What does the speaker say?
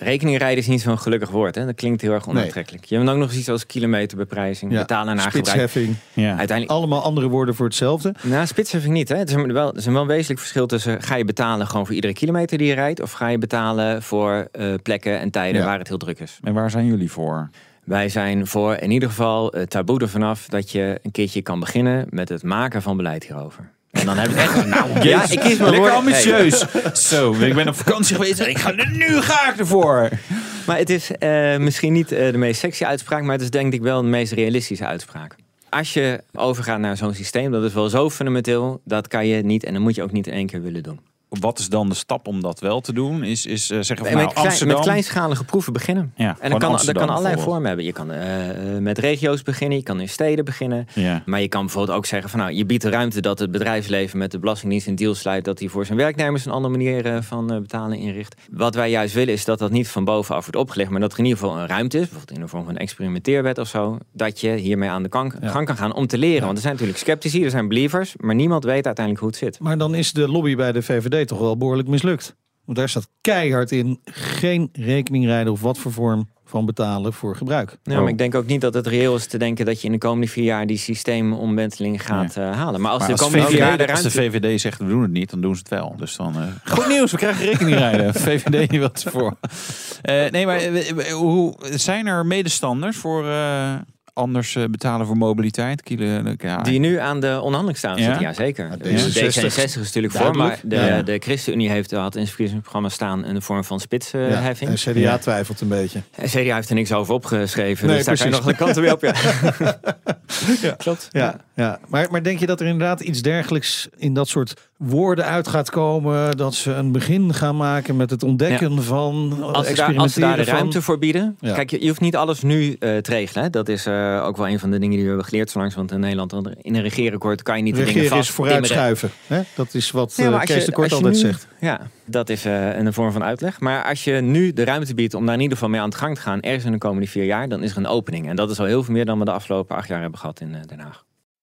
Rekeningrijden is niet zo'n gelukkig woord. Hè? Dat klinkt heel erg onaantrekkelijk. Je hebt ook nog eens iets als kilometerbeprijzing. Ja, Betalen naar gebruik. Spitsheffing. Ja. Uiteindelijk, Allemaal andere woorden voor hetzelfde. nou, spitsheffing niet. Hè? Het is een- wel, er is een wel een wezenlijk verschil tussen... ga je betalen gewoon voor iedere kilometer die je rijdt... of ga je betalen voor eh, plekken en tijden Ja. waar het heel druk is. En waar zijn jullie voor? Wij zijn voor in ieder geval het taboe er vanaf... dat je een keertje kan beginnen met het maken van beleid hierover. En dan heb ik echt... Nou, ja, ik kies mijn Lekker ambitieus. Zo, ik ben op vakantie geweest en ik ga er nu ga ik ervoor. Maar het is eh, misschien niet eh, de meest sexy uitspraak, maar het is denk ik wel de meest realistische uitspraak. Als je overgaat naar zo'n systeem, dat is wel zo fundamenteel, dat kan je niet en dat moet je ook niet in één keer willen doen. Wat is dan de stap om dat wel te doen? Is, is eh, zeggen van En nou, met, klein- Amsterdam. met kleinschalige proeven beginnen. Ja, En dat kan, dat kan allerlei vormen hebben. Je kan eh, eh, met regio's beginnen, je kan in steden beginnen. Ja. Maar je kan bijvoorbeeld ook zeggen van nou, je biedt de ruimte dat het bedrijfsleven met de Belastingdienst een deal sluit dat hij voor zijn werknemers een andere manier eh, van eh, betalen inricht. Wat wij juist willen is dat dat niet van bovenaf wordt opgelegd, maar dat er in ieder geval een ruimte is, bijvoorbeeld in de vorm van een experimenteerwet of zo, dat je hiermee aan de kan- Ja. gang kan gaan om te leren. Want er zijn natuurlijk sceptici, er zijn believers, maar niemand weet uiteindelijk hoe het zit. Maar dan is de lobby bij de VVD toch wel behoorlijk mislukt. Want daar staat keihard in geen rekening rijden of wat voor vorm van betalen voor gebruik. Ja, maar ik denk ook niet dat het reëel is te denken dat je in de komende vier jaar die systeemomwenteling gaat eh, halen. Maar als Maar de als, komende vier jaar de VVD, als de ruimte... VVD zegt we doen het niet, dan doen ze het wel. Dus dan eh, goed nieuws, we krijgen rekening rijden. VVD wil het voor. Eh, nee, maar hoe zijn er medestanders voor eh, anders eh, betalen voor mobiliteit? Kilo, ja. Die nu aan de onderhandeling staan Ja? ja zeker. Ja, De D66 D66 is natuurlijk voor, maar de, Ja. de ChristenUnie heeft, had in zijn verkiezingsprogramma staan een vorm van Ja, spitsheffing. en CDA Ja. twijfelt een beetje. En CDA heeft er niks over opgeschreven, Nee, dus daar kan je nog de kant weer op. Ja. Ja. Klopt. Ja, ja. Maar, maar denk je dat er inderdaad iets dergelijks in dat soort woorden uit gaat komen? Dat ze een begin gaan maken met het ontdekken van Als ze, daar, als ze daar de van- ruimte voor bieden. Ja. Kijk, je, je hoeft niet alles nu eh, te regelen. Hè. Dat is eh, ook wel een van de dingen die we hebben geleerd zo langs. Want in Nederland, in een regeerakkoord kan je niet de dingen Regeren vast is vooruitschuiven. Hè? Dat is wat Ja, eh, Kees de Kort altijd nu- zegt. Ja, dat is een vorm van uitleg. Maar als je nu de ruimte biedt om daar in ieder geval mee aan de gang te gaan, ergens in de komende vier jaar, dan is er een opening. En dat is al heel veel meer dan we de afgelopen acht jaar hebben gehad in Den Haag.